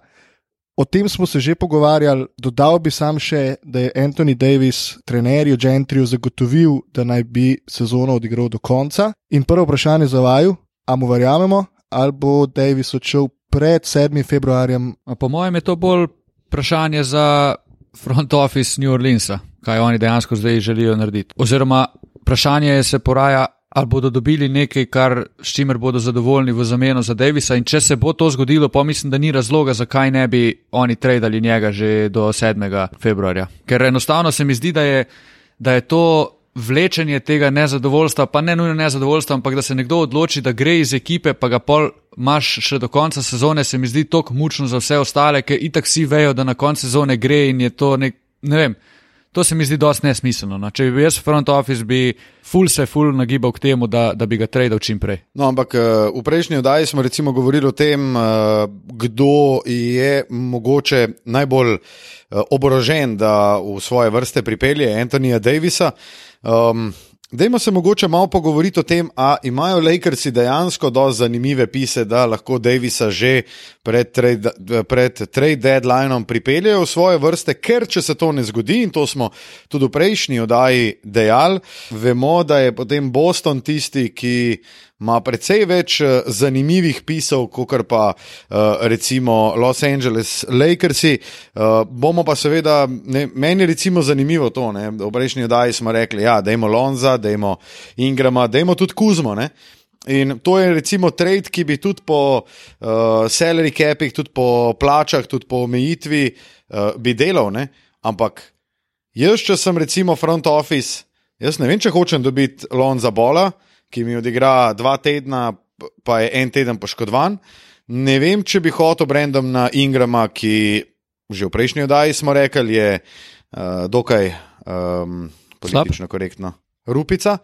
O tem smo se že pogovarjali. Dodal bi sam še, da je Anthony Davis trenerju Gentriju zagotovil, da naj bi sezono odigral do konca. In prvo vprašanje za vaju, a mu verjamemo ali bo Davis odšel pred 7. februarjem. A Po mojem je to bolj vprašanje za front office New Orleansa, kaj oni dejansko zdaj želijo narediti. Oziroma, vprašanje se poraja, ali bodo dobili nekaj, kar, s čimer bodo zadovoljni v zameno za Davisa. In če se bo to zgodilo, pa mislim, da ni razloga, zakaj ne bi oni tradali njega že do 7. februarja. Ker enostavno se mi zdi, da je, da je to vlečenje tega nezadovoljstva, pa ne nujno nezadovoljstva, ampak da se nekdo odloči, da gre iz ekipe, pa ga pol imaš še do konca sezone, se mi zdi tako mučno za vse ostale, ker itak vsi vejo, da na koncu sezone gre in je to nek, ne vem. To se mi zdi dosti nesmiselno. No. Če bi bil jaz front office, bi full se full nagibal k temu, da, da bi ga tradal čim prej. No, ampak eh, v prejšnji oddaji smo recimo govorili o tem, eh, kdo je mogoče najbolj eh, oborožen, da v svoje vrste pripelje Antonija Davisa. Um, Dajmo se mogoče malo pogovoriti o tem, ali imajo Lakersi dejansko dovolj zanimive pise, da lahko Davisa že pred trade, pred trade deadlineom pripeljejo v svoje vrste, ker če se to ne zgodi, in to smo tudi v prejšnji oddaji dejali, vemo, da je potem Boston tisti, ki ima precej več eh, zanimivih pisov, kot pa uh, recimo Los Angeles Lakersi. Uh, bomo pa seveda, ne, meni je recimo zanimivo to, ne, v prejšnji oddaji smo rekli, ja, da imamo Lonza, da imamo Ingrama, da imamo tudi Kuzmo. Ne. In to je recimo trade, ki bi tudi po uh, salary capih, tudi po plačah, tudi po omejitvi uh, bi delal, ne? ampak jaz, če sem recimo front office, jaz ne vem, če hočem dobiti Lonza Bola, ki mi odigra dva tedna, pa je en teden poškodovan. Ne vem, če bi hotel Brendom na Ingrama, ki že v prejšnji oddaji smo rekli, je uh, dokaj um, politično korektno. Rupica.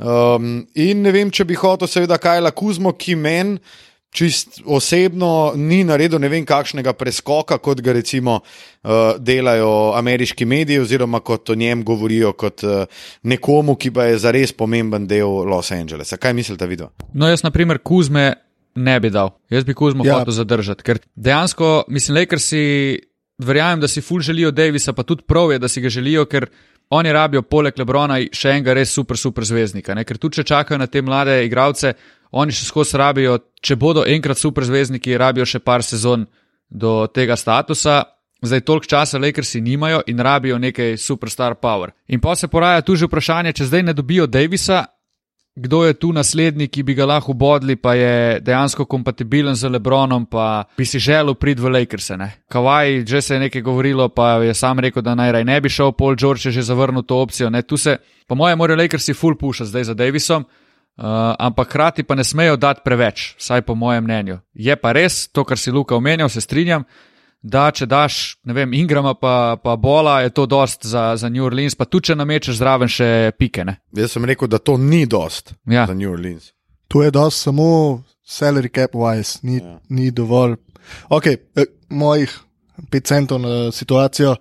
Um, in ne vem, če bi hotel, seveda, Kajla Kuzmo, ki meni čist osebno ni naredil ne vem kakšnega preskoka, kot ga recimo uh, delajo ameriški mediji, oziroma kot o njem govorijo kot uh, nekomu, ki pa je zares pomemben del Los Angelesa. Kaj mislite, vidno? No, jaz, na primer, Kuzme ne bi dal. Jaz bi Kuzmo Ja. hotel zadržati, ker dejansko, mislim, Lakersi, verjamem, da si ful želijo Davisa, pa tudi prav je, da si ga želijo, ker oni rabijo poleg Lebrona še enega res super, super zvezdnika. Ne? Ker tudi če čakajo na te mlade igralce, oni še skozi rabijo, če bodo enkrat super zvezdniki, rabijo še par sezon do tega statusa. Zdaj toliko časa Lakersi nimajo in rabijo nekaj superstar power. In pa se poraja tu že vprašanje, če zdaj ne dobijo Davisa, kdo je tu naslednji, ki bi ga lahko bodli, pa je dejansko kompatibilen z Lebronom, pa bi si želel priti v Lakers. Kavaj, že se je nekaj govorilo, pa je sam rekel, da naj raj ne bi šel, Paul George je že zavrnil to opcijo. Ne. Tu se, po mojem, morajo Lakersi full puša zdaj za Davisom. Uh, ampak hkrati pa ne smejo dati preveč, vsaj po mojem mnenju. Je pa res, to, kar si Luka omenjal, se strinjam, da če daš, ne vem, Ingrama pa, pa Bola, je to dost za, za New Orleans, pa tudi če namečeš zraven še pike. Ne? Jaz sem rekel, da to ni dost Ja. za New Orleans. To je dosti samo salary cap wise, ni, ja. ni dovolj. Ok, eh, mojih 5 centov na situacijo.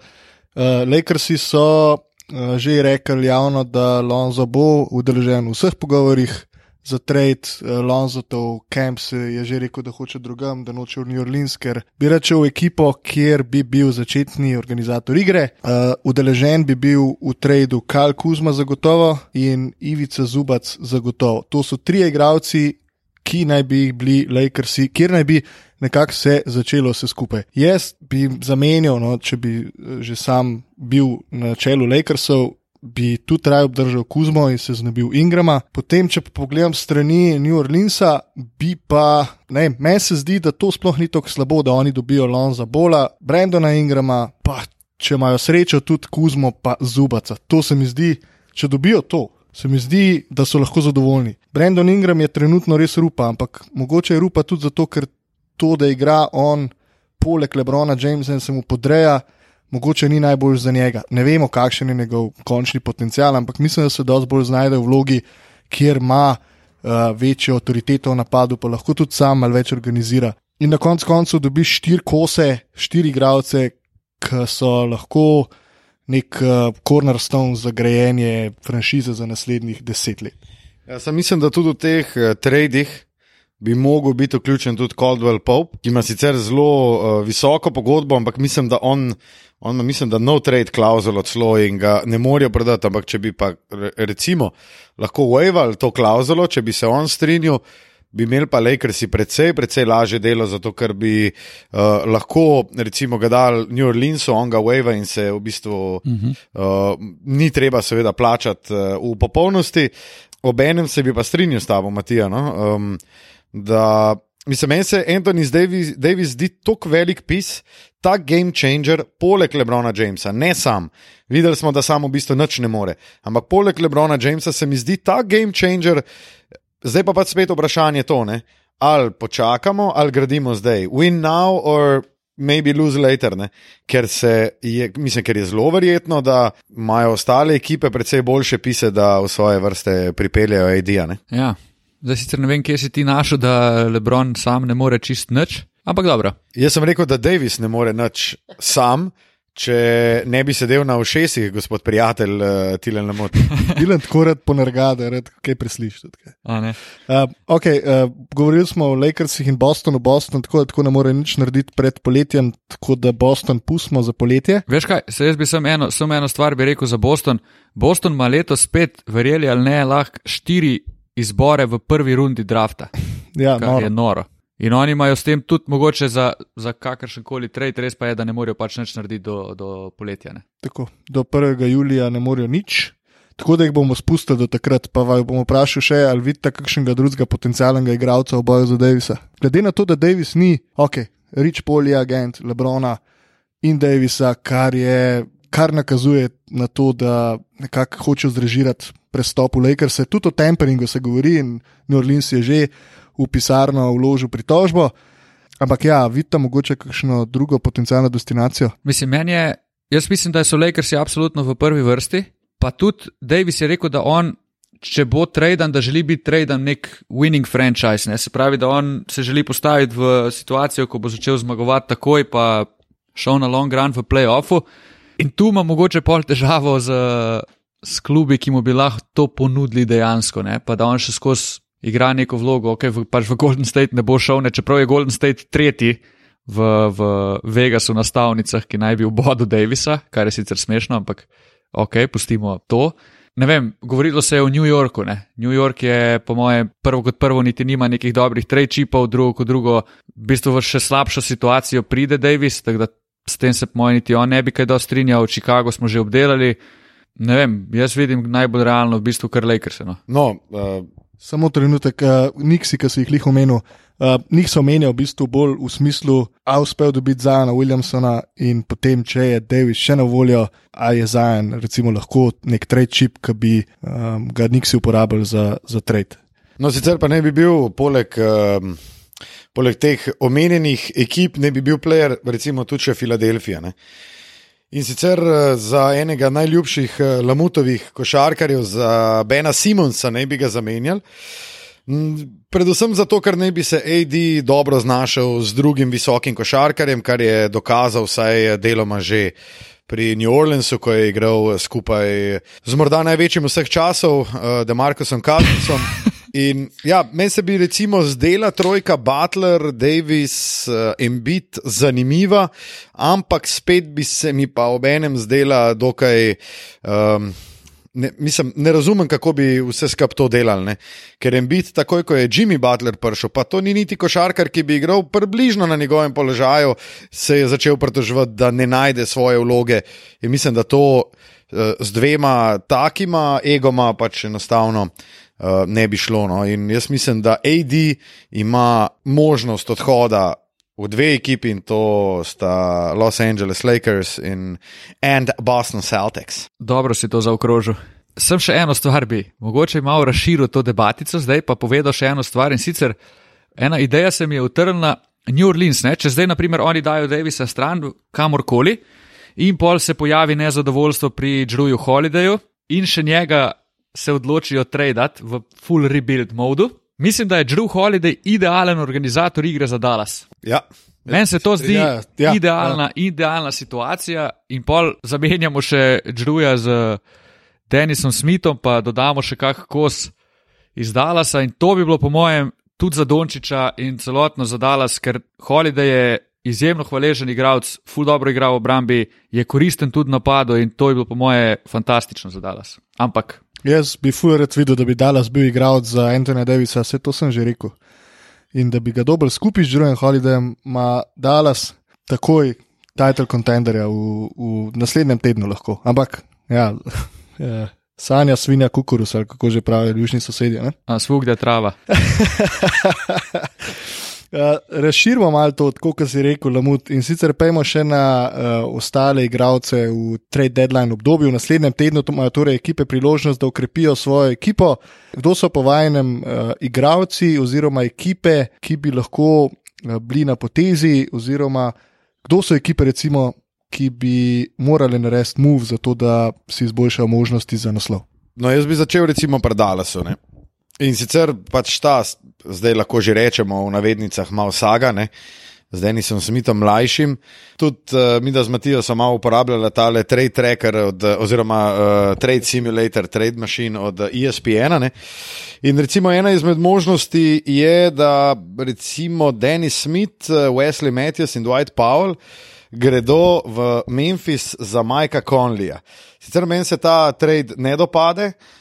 Uh, Lakersi so uh, že rekli javno, da Lonzo bo udeležen v vseh pogovorih za trade. Uh, Lonzo to Camps je že rekel, da hoče drugam, da noče v New Orleans, ker bi rečel v ekipo, kjer bi bil začetni organizator igre. Uh, udeležen bi bil v tradu Kal Kuzma zagotovo in Ivica Zubac zagotovo. To so tri igralci, ki naj bi jih bili Lakersi, kjer naj bi nekako se začelo vse skupaj. Jaz bi zamenjal, no, če bi eh, že sam bil na čelu Lakersov, bi tudi raje obdržal Kuzmo in se znebil Ingrama. Potem, če pa pogledam strani New Orleansa, bi pa, ne, meni se zdi, da to sploh ni tako slabo, da oni dobijo Lonza Bola, Brendona Ingrama, pa če imajo srečo tudi Kuzmo, pa Zubaca. To se mi zdi, če dobijo to. Se mi zdi, da so lahko zadovoljni. Brandon Ingram je trenutno res rupa, ampak mogoče je rupa tudi zato, ker to, da igra on poleg Lebrona Jamesa in se mu podreja, mogoče ni najbolj za njega. Ne vemo, kakšen je njegov končni potencial, ampak mislim, da se dosti bolj znajde v vlogi, kjer ima uh, večjo avtoriteto v napadu, pa lahko tudi sam malo več organizira. In na koncu koncev dobiš štiri kose, štiri igralce, ki so lahko nek uh, cornerstone za grajenje franšize za naslednjih deset let. Jaz sem mislim, da tudi v teh uh, tradih bi mogel biti vključen tudi Caldwell Pope, ki ima sicer zelo uh, visoko pogodbo, ampak mislim, da on, on ima, mislim, da no trade klauzulo celo in ga ne morejo prodati. Ampak če bi pa re- recimo lahko waval to klauzulo, če bi se on strinjal, bi imeli pa Lakersi precej, precej lažje delo, zato ker bi uh, lahko, recimo, ga dal New Orleansu, on ga wave in se v bistvu uh -huh. uh, ni treba, seveda, plačati uh, v popolnosti. Obenem se bi pa strinjal s tabo, Matija. No? Um, da, mislim, meni se Anthony Davis, Davis zdi tako velik pis, ta game changer, poleg Lebrona Jamesa, ne sam. Videli smo, da samo v bistvu nič ne more. Ampak poleg Lebrona Jamesa se mi zdi ta game changer, zdaj pa pač spet vprašanje to, ne? ali počakamo, ali gradimo zdaj. Win now or. Maybe lose later, ne? ker, je, mislim, ker je zelo verjetno, da imajo ostale ekipe precej boljše pise, da v svoje vrste pripeljejo AD-ja. Ja, zdaj sicer ne vem, kje si ti našel, da Lebron sam ne more čist nič, ampak dobro. Jaz sem rekel, da Davis ne more nič sam, če ne bi sedel na ušesih, gospod prijatelj, uh, Tilen Lamot. Tilen tako rad ponerga, da rad kaj preslišiš. Uh, okay, uh, govorili smo o Lakersih in Bostonu, Boston tako, tako ne more nič narediti pred poletjem, tako da Boston pustimo za poletje. Veš kaj, se jaz bi samo eno, sam eno stvar bi rekel za Boston. Boston ima letos spet, verjeli ali ne, lahko štiri izbore v prvi rundi drafta. Ja, kar noro. je noro. In oni imajo s tem tudi mogoče za, za kakršen koli trade, res pa je, da ne morejo pač nič narediti do, do poletja. Ne. Tako, do 1. julija ne morejo nič, tako da jih bomo spustili do takrat. Pa vas bomo vprašali še, ali vidite kakšnega drugega potencialnega igralca v boju za Davisa. Glede na to, da Davis ni, ok, Rich Poli, agent Lebrona in Davisa, kar, je, kar nakazuje na to, da nekako hoče zrežirati prestop v Lakers. Tudi o temperingu se govori in New Orleans je že v pisarno vložil pritožbo. Ampak ja, vidite mogoče kakšno drugo potencijalno destinacijo? Mislim, meni je, jaz mislim, da so Lakersi absolutno v prvi vrsti. Pa tudi Davis je rekel, da on, če bo traden, da želi biti traden nek winning franchise. Ne? Se pravi, da on se želi postaviti v situacijo, ko bo začel zmagovati takoj, pa šel na long run v playoffu. In tu ima mogoče pol težavo z, z klubi, ki mu bi lahko to ponudili dejansko, ne? pa da on še skozi igra neko vlogo, ok, v, pač v Golden State ne bo šel, ne, čeprav je Golden State tretji v, v Vegasu na stavnicah, ki naj bi v bodu Davisa, kar je sicer smešno, ampak ok, pustimo to. Ne vem, govorilo se je o New Yorku. Ne. New York je, po mojem, prvo kot prvo, niti nima nekih dobrih trade chipov, drugo kot drugo, v bistvu v še slabšo situacijo pride Davis, tako da s tem se, po mojem, niti on ne bi kaj dosti strinjal, Chicago smo že obdelali. Ne vem, jaz vidim najbolj realno v bistvu kar Lakers. No, no uh, Samo trenutek, uh, Niksi, ki si jih lih omenil, uh, njih so omenjal v bistvu bolj v smislu, a uspel dobiti Zajana Williamsona in potem, če je Davis še na voljo, a je Zajan recimo lahko nek trade chip, ki bi um, ga Niksi uporabljali za, za trade. No, sicer pa ne bi bil poleg. Um... Poleg teh omenjenih ekip ne bi bil player, recimo tudi še Filadelfija. Uh, In sicer eh, za enega najljubših eh, Lamutovih košarkarjev, za Bena Simonsa, ne bi ga zamenjali. Predvsem zato, ker ne bi se AD dobro znašel z drugim visokim košarkarjem, kar je dokazal vsaj deloma že pri New Orleansu, ko je igral skupaj z morda največjim vseh časov, eh, Demarcusom Kaplisom. In ja, meni se bi recimo zdela trojka Butler, Davis in uh, Bit zanimiva, ampak spet bi se mi pa ob enem zdela dokaj. Um, Ne, mislim, ne razumem, kako bi vse skupaj to delali. Ne? Ker je bit takoj, ko je Jimmy Butler prišel, pa to ni niti košarkar, ki bi igral približno na njegovem položaju, se je začel pritoževati, da ne najde svoje vloge. In mislim, da to uh, z dvema takima egoma pač enostavno uh, ne bi šlo. No. In jaz mislim, da AD ima možnost odhoda v dve ekipi in to sta Los Angeles Lakers in Boston Celtics. Dobro si to zaokrožil. Sem še eno stvar bi, mogoče malo razširil to debatico, zdaj pa povedal še eno stvar in sicer ena ideja se mi je utrnila. New Orleans, ne? če zdaj, na primer, oni dajo Davisa stran kamorkoli in pol se pojavi nezadovoljstvo pri Drewu Holidayu in še njega se odločijo tradati v full rebuild modu. Mislim, da je Drew Holiday idealen organizator igre za Dallas. Ja. Meni se to zdi ja, ja, idealna, ja. idealna situacija, in pol zamenjamo še Drewja z Denisom Smithom, pa dodamo še kak kos iz Dallasa. In to bi bilo, po mojem, tudi za Dončiča in celotno za Dallas, ker Holiday je izjemno hvaležen igralec, full dobro igra v obrambi, je koristen tudi napadu in to je bilo, po mojem, fantastično za Dallas. Ampak Jaz bi fulerat videl, da bi Dallas bil igralec za Antona Davisa, vse to sem že rekel. In da bi ga dobil skupaj z Drewen Holidayem, ima Dallas takoj title contenderja v, v naslednjem tednu lahko. Ampak, ja, ja sanja svinja kukurus, ali kako že pravijo južni sosedje. ne. A svug da trava. Uh, razširimo malo to, kot si rekel, Lamut, in sicer pejmo še na uh, ostale igralce v trade deadline obdobju. V naslednjem tednu imajo torej ekipe priložnost, da ukrepijo svojo ekipo. Kdo so po vajenem uh, igralci oziroma ekipe, ki bi lahko uh, bili na potezi, oziroma kdo so ekipe, recimo, ki bi morali narediti move za to, da si izboljšajo možnosti za naslov. No, jaz bi začel recimo pri Dallasu. Ne? In sicer pač ta, zdaj lahko že rečemo v navednicah, malo saga, ne? zdaj nisem smitom mlajšim. Tudi uh, mi, da z Matijo, smo malo uporabljali tale trade tracker od, oziroma uh, trade simulator, trade machine od ESPN. -a, In recimo ena izmed možnosti je, da recimo Dennis Smith, Wesley Matthews in Dwight Powell gredo v Memphis za Majka Conleya. Sicer meni se ta trade ne dopade, uh,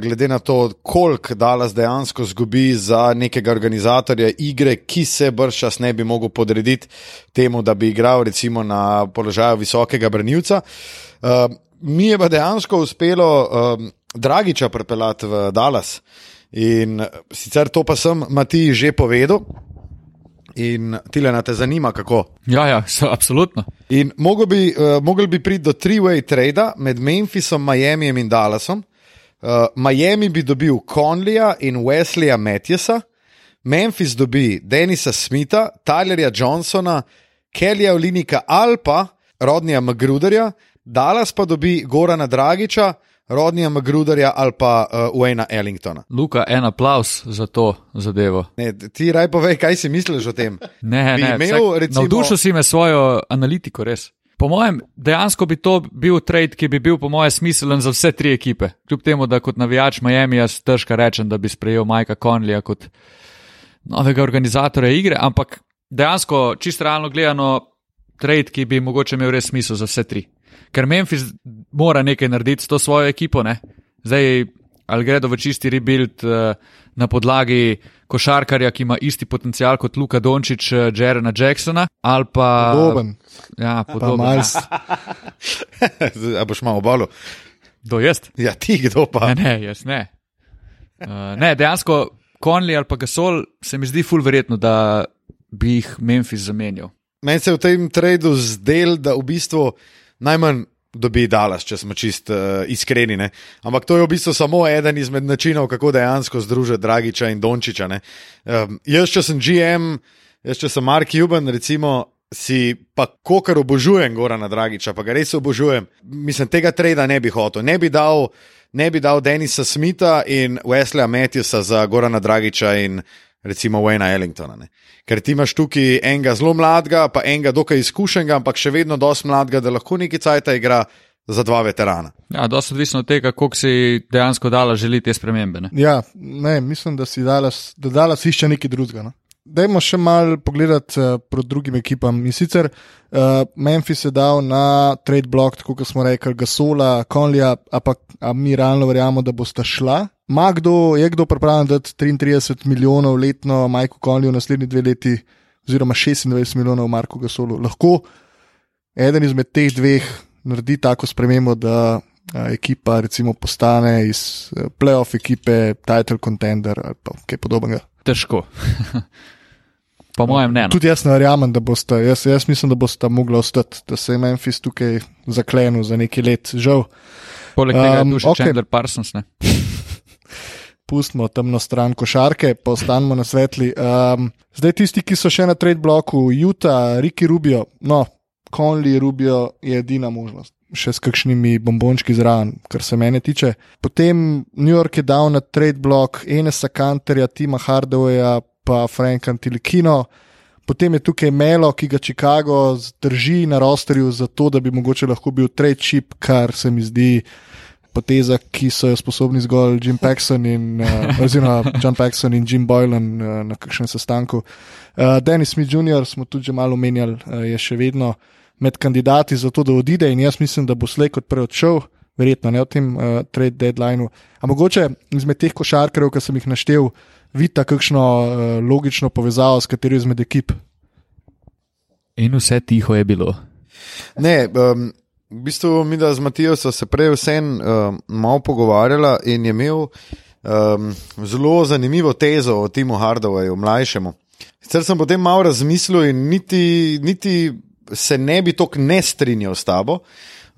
glede na to, koliko Dallas dejansko zgubi za nekega organizatorja igre, ki se brščas ne bi mogel podrediti temu, da bi igral recimo na položaju visokega branilca. Uh, mi je pa dejansko uspelo um, Dragiča pripeljati v Dallas. In sicer to pa sem Matiji že povedal. In tile na te zanima, kako. Ja, ja, so, absolutno. In mogel bi, uh, mogel bi priti do three-way trada med Memphisom, Miamijem in Dallasom. Uh, Miami bi dobil Conleya in Wesleya Matthewsa, Memphis dobi Denisa Smitha, Tylerja Johnsona, Kellyja Olinika Alpa, Rodnija Magruderja, Dallas pa dobi Gorana Dragiča, Rodnija Magruderja ali pa uh, Wayna Ellingtona. Luka, en aplaus za to zadevo. Ne, ti raj povej, kaj si misliš o tem? Ne, Bi ne, imel, vsak- recimo- Navdušil si me svojo analitiko, res. Po mojem, dejansko bi to bil trade, ki bi bil, po mojem, smiselen za vse tri ekipe. Kljub temu, da kot navijač Miami jaz težko rečem, da bi sprejel Majka Conleya kot novega organizatorja igre, ampak dejansko, čisto realno gledano, trade, ki bi mogoče imel res smisel za vse tri. Ker Memphis mora nekaj narediti s to svojo ekipo, ne? zdaj ali gredo v čisti rebuild eh, na podlagi košarkarja, ki ima isti potencial kot Luka Dončić, eh, Jerena Jacksona, ali pa. Podoben, Ja, pa podoben. Miles. A boš malo bolj? Do jaz? Ja, ti kdo pa? Ne, ne, jaz ne. Uh, ne, dejansko Conley ali pa Gasol se mi zdi ful verjetno, da bi jih Memphis zamenjal. Meni se je v tem tradu zdel, da v bistvu najmanj dobi Dallas, če smo čist uh, iskreni. Ne? Ampak to je v bistvu samo eden izmed načinov, kako dejansko združiti Dragiča in Dončiča. Um, jaz, če sem GM, jaz, če sem Mark Cuban, recimo. Si pa, kar obožujem Gorana Dragiča, pa ga res obožujem. Mislim, tega trada ne bi hotel. Ne bi dal, ne bi dal Denisa Smitha in Wesleya Matthewsa za Gorana Dragiča in recimo Wayna Ellingtona. Ne. Ker ti imaš tukaj enega zelo mladega, pa enega dokaj izkušenega, ampak še vedno dosti mladega, da lahko neki cajt igra za dva veterana. Ja, dosti odvisno od tega, koliko si dejansko dala želi te spremembe. Ne? Ja, ne, mislim, da si Dallas, da Dallas išče nekaj drugega. No? Dajmo še malo pogledati uh, proti drugim ekipam. In sicer uh, Memphis je dal na trade block, tako kot smo rekli, Gasola, Conleya, ampak a mi realno verjamemo, da bosta šla. Ma kdo, je kdo pripravljen dati 33 milijonov letno Majku Conleyu v naslednji dve leti, oziroma 26 milijonov Marku Gasolu? Lahko eden izmed teh dveh naredi tako spremembo, da a, ekipa recimo postane iz eh, playoff ekipe, title contender ali pa kaj podobnega. Težko. po mojem, ne. No. Tudi jaz ne verjamem, da boste, jaz, jaz mislim, da boste mogli ostati, da se je Memphis tukaj zaklenil za nekaj let. Žal, Poleg tega Um, je tu še okej. Chandler Parsons. Ne? pustimo temno stran košarke, pa ostanemo na svetli. Um, zdaj tisti, ki so še na trade bloku, Utah, Ricky Rubio, no, Conley Rubio je edina možnost. Še s kakšnimi bombončki zraven, kar se mene tiče. Potem New York je dal na trade blok Enesa Kanterja, Tima Hardawaya, pa Franka Tilikino. Potem je tukaj Melo, ki ga Chicago drži na rosterju, zato da bi mogoče lahko bil trade chip, kar se mi zdi poteza, ki so jo sposobni zgolj Jim Paxson in, uh, oziroma John Paxson in Jim Boylan uh, na kakšnem sestanku. Uh, Dennis Smith Jr. smo tudi že malo omenjali, uh, je še vedno med kandidati za to, da odide in jaz mislim, da bo slej kot prej odšel verjetno ne v tem uh, trade deadlineu. Ampak mogoče izmed teh košarkarjev, ki sem jih naštel, vidite kakšno uh, logično povezavo s katero izmed ekip. In vse tiho je bilo. Ne, um, v bistvu mi, da z Matijo so se prej vsem um, malo pogovarjala in je imel um, zelo zanimivo tezo o Timu Hardawayju, mlajšemu. Sicer sem potem malo razmislil in niti, niti se ne bi tako ne strinjal s tabo,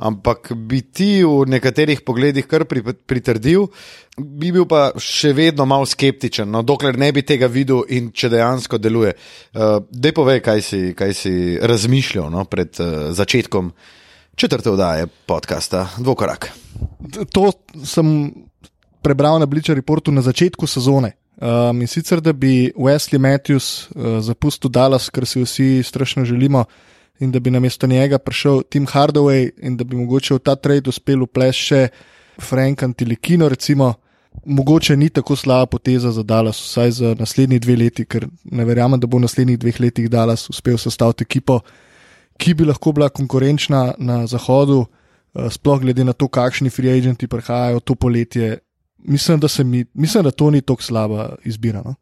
ampak bi ti v nekaterih pogledih kar pri, pritrdil, bi bil pa še vedno malo skeptičen, no, dokler ne bi tega videl in če dejansko deluje. Uh, Dej povej, kaj si, kaj si razmišljal no, pred uh, začetkom četrte oddaje podcasta Dvokorak. To sem prebral na Bleacher Reportu na začetku sezone. Um, in sicer, da bi Wesley Matthews uh, zapustil Dallas, kar si vsi strašno želimo, in da bi namesto njega prišel Tim Hardaway in da bi mogoče v ta trade uspel uplesti še Frank Antilikino, recimo. Mogoče ni tako slaba poteza za Dallas, vsaj za naslednji dve leti, ker ne verjamem, da bo v naslednjih dveh letih Dallas uspel sestaviti ekipo, ki bi lahko bila konkurenčna na zahodu, uh, sploh glede na to, kakšni free agenti prihajajo to poletje. Mislim, da, mi, mislim, da to ni tako slaba izbira. No?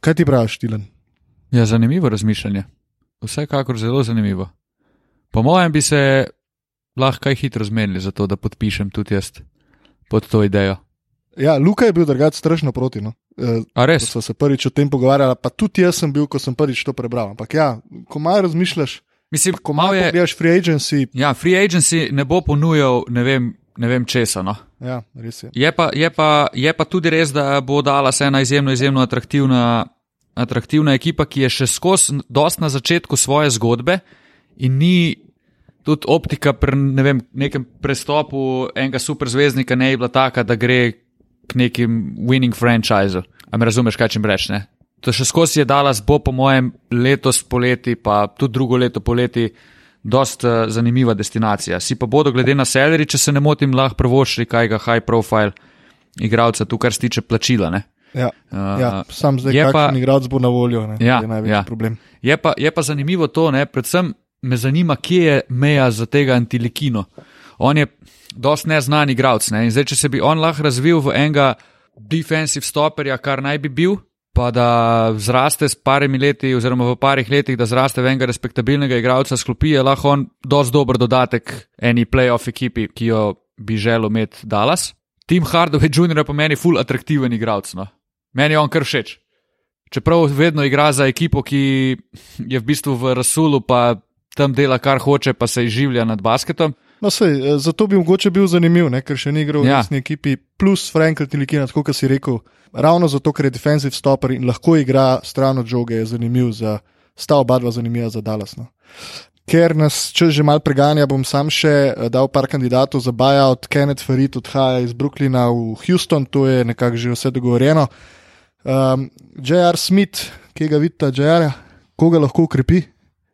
Kaj ti praviš, Tilen? Ja, zanimivo razmišljanje. Vsekakor zelo zanimivo. Po mojem bi se lahko kaj hitro zmenili za to, da podpišem tudi jaz pod to idejo. Ja, Luka je bil drugače strašno proti. No. E, A res? Smo se prvič o tem pogovarjali, pa tudi jaz sem bil, ko sem prvič to prebral. Ampak ja, ko malo razmišljaš, Mislim, ko malo je, pogledaš free agency, ja, free agency ne bo ponujal ne vem, ne vem česa. No. ja, res je. Je, pa, je, pa, je pa tudi res, da bo dala se ena izjemno, izjemno atraktivna, atraktivna ekipa, ki je še skozi, dost na začetku svoje zgodbe in ni tudi optika pri ne vem, nekem prestopu enega superzvezdnika ne je bila taka, da gre k nekim winning franchisu. A me razumeš, kaj čem reč? Ne? To še skozi je dala, bo po mojem letos poleti, pa tudi drugo leto poleti, dost uh, zanimiva destinacija. Si pa bodo, glede na seleri, če se ne motim, lahko prvošli kaj ga high profile igralca, tu kar se tiče plačila. Ne? Ja, Uh, ja, sam zdaj, kakšen igralec bo na voljo, ne, Ja, je največji ja. problem. Je pa, je pa zanimivo to, ne? predvsem me zanima, kje je meja za tega Antilikino. On je dost neznan igralec ne? in zdaj, če se bi on lahko razvil v enega defensive stopperja, kar naj bi bil, pa da zraste s parimi leti, oziroma v parih letih, da zraste v enega respektabilnega igralca, sklopi je lahko on dost dober dodatek eni playoff ekipi, ki jo bi želel imeti Dallas. Tim Hardaway Jr. je po meni full atraktiven igralec. No? Meni je on kar všeč. Čeprav vedno igra za ekipo, ki je v bistvu v Rasulu, pa tam dela kar hoče, pa se izživlja nad basketom. No, sej, eh, zato bi mogoče bil zanimiv, ne, ker še ni igral v Ja. resni ekipi, plus Frank Tilikina, tako kot si rekel. Ravno zato, ker je defensive stopper in lahko igra stran od žoge, je zanimiv za, sta oba dva zanimiva za Dallas. No. Ker nas če že mal preganja, bom sam še eh, dal par kandidatov za buyout. Kenneth Farid odhaja iz Brooklyna v Houston, to je nekako že vse dogovorjeno. Um, J.R. Smith, ki ga vidite, J.R., koga lahko ukrepi?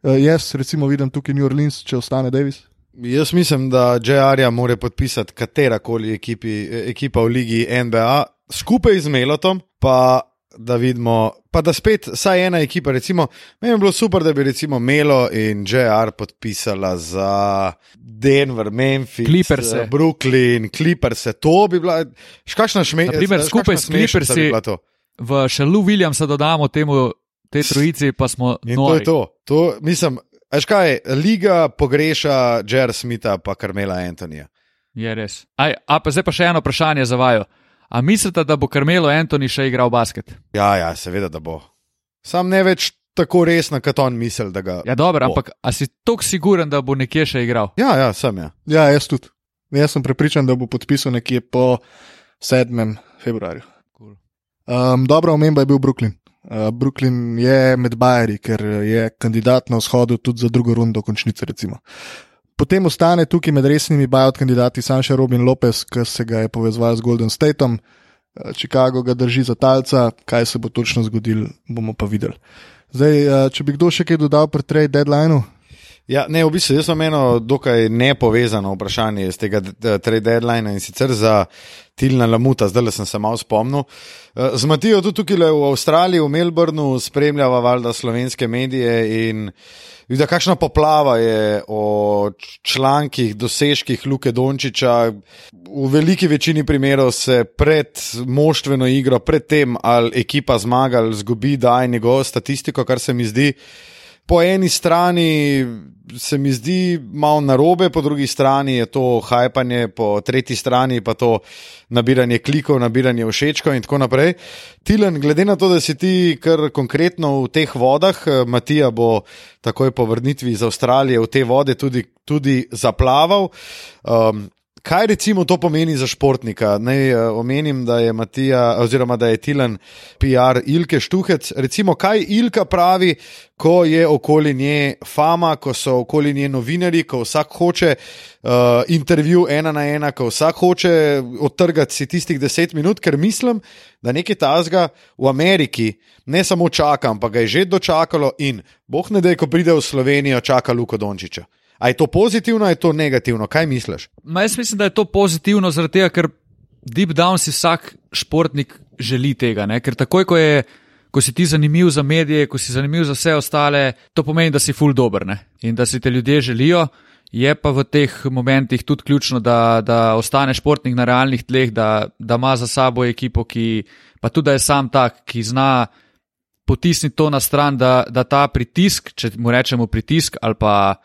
Uh, jaz recimo vidim tukaj New Orleans, če ostane Davis. Jaz mislim, da JR-ja mora podpisati katerakoli ekipi, ekipa v ligi NBA skupaj z Melotom, pa da vidimo, pa da spet vsaj ena ekipa. Recimo, meni bi bilo super, da bi recimo Melo in JR podpisala za Denver, Memphis, Clipperse. eh, Brooklyn, Clippers. To bi bila, škašna šmeha. Na primer, skupaj s Clippersi v Šalu Williamsa dodamo temu, te trojici, pa smo In to nori. je to. to mislim, Veš kaj, liga pogreša Jer Smitha pa Karmela Antonija. Je res. Aj, a pa zdaj pa še eno vprašanje za vaju. A mislite, da bo Carmelo Anthony še igral basket? Ja, ja, seveda, da bo. Sam ne več tako resno, kot on misli, da ga. Ja, dobro, bo. ampak a si tako siguren, da bo nekje še igral? Ja, ja, sem ja. Ja, jaz tudi. Jaz sem prepričan, da bo podpisal nekje po 7. februarju. Um, dobra omemba je bil Brooklyn. Uh, Brooklyn je med Bajeri, ker je kandidat na vzhodu tudi za drugo rundo končnice. Recimo. Potem ostane tukaj med resnimi buyout kandidati Sanša Robin Lopez, ki se ga je povezal z Golden Stateom. Chicago ga drži za talca, kaj se bo točno zgodilo, bomo pa videli. Zdaj, če bi kdo še kaj dodal pri trade deadlineu, Ja, ne, v bistvu jaz sem eno dokaj nepovezano vprašanje iz tega trade deadline in sicer za Tilna Lamuta, zdaj sem se malo spomnil. Eh, Z Matijo tudi tukaj v Avstraliji, v Melbournu, spremljava valjda slovenske medije in vidi, kakšna poplava je o člankih, dosežkih Luke Dončiča. V veliki večini primerov se pred moštveno igro, pred tem, ali ekipa zmaga ali zgubi, daje njegovo statistiko, kar se mi zdi po eni strani se mi zdi malo narobe, po drugi strani je to hajpanje, po tretji strani pa to nabiranje klikov, nabiranje všečkov in tako naprej. Tilen, glede na to, da si ti kar konkretno v teh vodah, eh, Matija bo takoj po vrnitvi iz Avstralije v te vode tudi, tudi zaplaval. Um, Kaj recimo to pomeni za športnika? Naj uh, omenim, da je Matija, oziroma da je Tilan PR Ilke Štuhec. Recimo, kaj Ilka pravi, ko je okoli nje fama, ko so okoli nje novinari, ko vsak hoče uh, intervju ena na ena, ko vsak hoče odtrgati si tistih deset minut, ker mislim, da nekaj tazga v Ameriki ne samo čaka, ampak ga je že dočakalo in boh ne da, ko pride v Slovenijo, čaka Luko Dončiča. A je to pozitivno, a je to negativno? Kaj misliš? Ma jaz mislim, da je to pozitivno, zaradi tega, ker deep down si vsak športnik želi tega. Ne? Ker takoj, ko, je, ko si ti zanimiv za medije, ko si zanimiv za vse ostale, to pomeni, da si full dober ne? in da si te ljudje želijo. Je pa v teh momentih tudi ključno, da, da ostane športnik na realnih tleh, da, da ima za sabo ekipo, ki pa tudi je sam tak, ki zna potisniti to na stran, da, da ta pritisk, če mu rečemo pritisk ali pa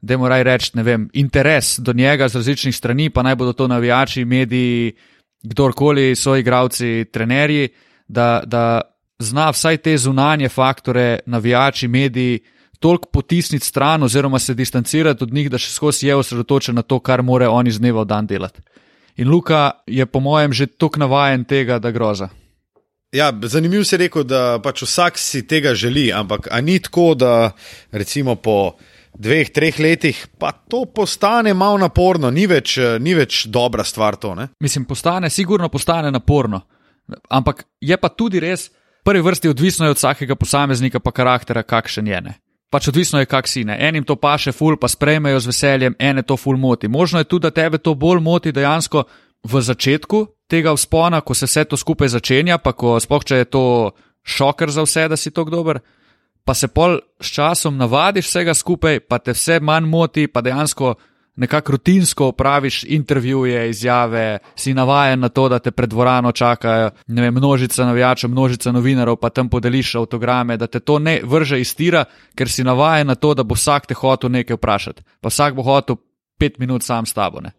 da mu raj reči, ne vem, interes do njega z različnih strani, pa naj bodo to navijači, mediji, kdorkoli, so igravci, trenerji, da, da zna vsaj te zunanje faktore, navijači, mediji, toliko potisniti stran oziroma se distancirati od njih, da še skozi je osredotočen na to, kar more oni z dneva v dan delati. In Luka je po mojem že tako navajen tega, da groza. Ja, zanimivo si rekel, da pač vsak si tega želi, ampak ni tako, da recimo po dveh, treh letih pa to postane malo naporno, ni več, eh, ni več dobra stvar to. Ne? Mislim, postane, sigurno postane naporno. Ampak je pa tudi res, v prvi vrsti odvisno je od vsakega posameznika, pa karaktera, kakšen je. Ne? Pač odvisno je, kak si ne. Enim to paše ful, pa sprejmejo z veseljem, ene to ful moti. Možno je tudi, da tebe to bolj moti dejansko v začetku tega vzpona, ko se vse to skupaj začenja, pa ko spoh, če je to šoker za vse, da si tako dober, pa se pol s časom navadiš vsega skupaj, pa te vse manj moti, pa dejansko nekako rutinsko opraviš intervjuje, izjave, si navajen na to, da te pred dvorano čakajo vem, množica navijačev, množica novinarjev, pa tam podeliš avtograme, da te to ne vrže iz tira, ker si navajen na to, da bo vsak te hotel nekaj vprašati. Pa vsak bo hotel pet minut sam s tabo. Ne?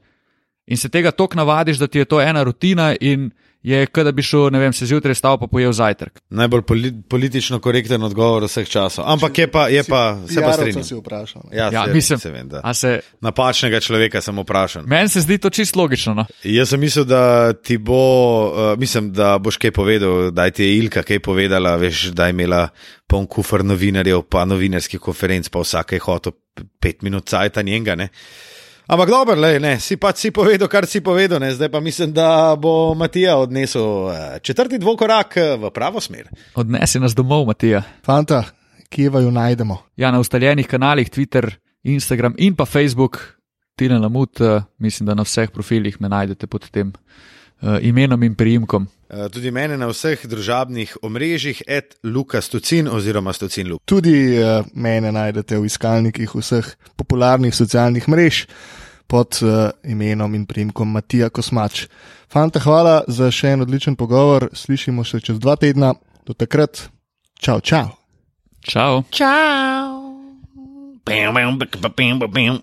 In se tega tok navadiš, da ti je to ena rutina in je, kot da bi šel, ne vem, se zjutraj stal pa pojel zajtrk. Najbolj poli politično korekten odgovor vseh časov. Ampak je pa, je pa se pa strinjam. si vprašal. ne. Ja, Ja, se, mislim, se vem, da. a se, Napačnega človeka sem vprašal. meni se zdi to čisto logično. No? Jaz sem mislil, da ti bo, uh, mislim, da boš kaj povedal, da ti je Ilka kaj povedala, veš, da je imela poln kufr novinarjev, pa novinarskih konferenc, pa vsak je hotel p- pet minut cajta njenega. Ne? Ampak dobro, lej, ne, si pač si povedal, kar si povedal, ne? zdaj pa mislim, da bo Matija odnesel eh, četrti dvokorak eh, v pravo smer. Odnesi nas domov, Matija. Fanta, kje vaju najdemo? Ja, na ustaljenih kanalih Twitter, Instagram in pa Facebook, Tina Lamut, uh, mislim, da na vseh profilih me najdete pod tem uh, imenom in priimkom. Eh, Tudi mene na vseh družabnih omrežjih, et Luka Stucin oziroma Stucin Luka. Tudi uh, mene najdete v iskalnikih vseh popularnih socialnih mrež pod uh, imenom in primkom Matija Kosmač. Fanta, hvala za še en odličen pogovor. Slišimo se čez dva tedna. Do takrat, čau, čau. Čau. Bam, bam, bam, bam, bam, bam.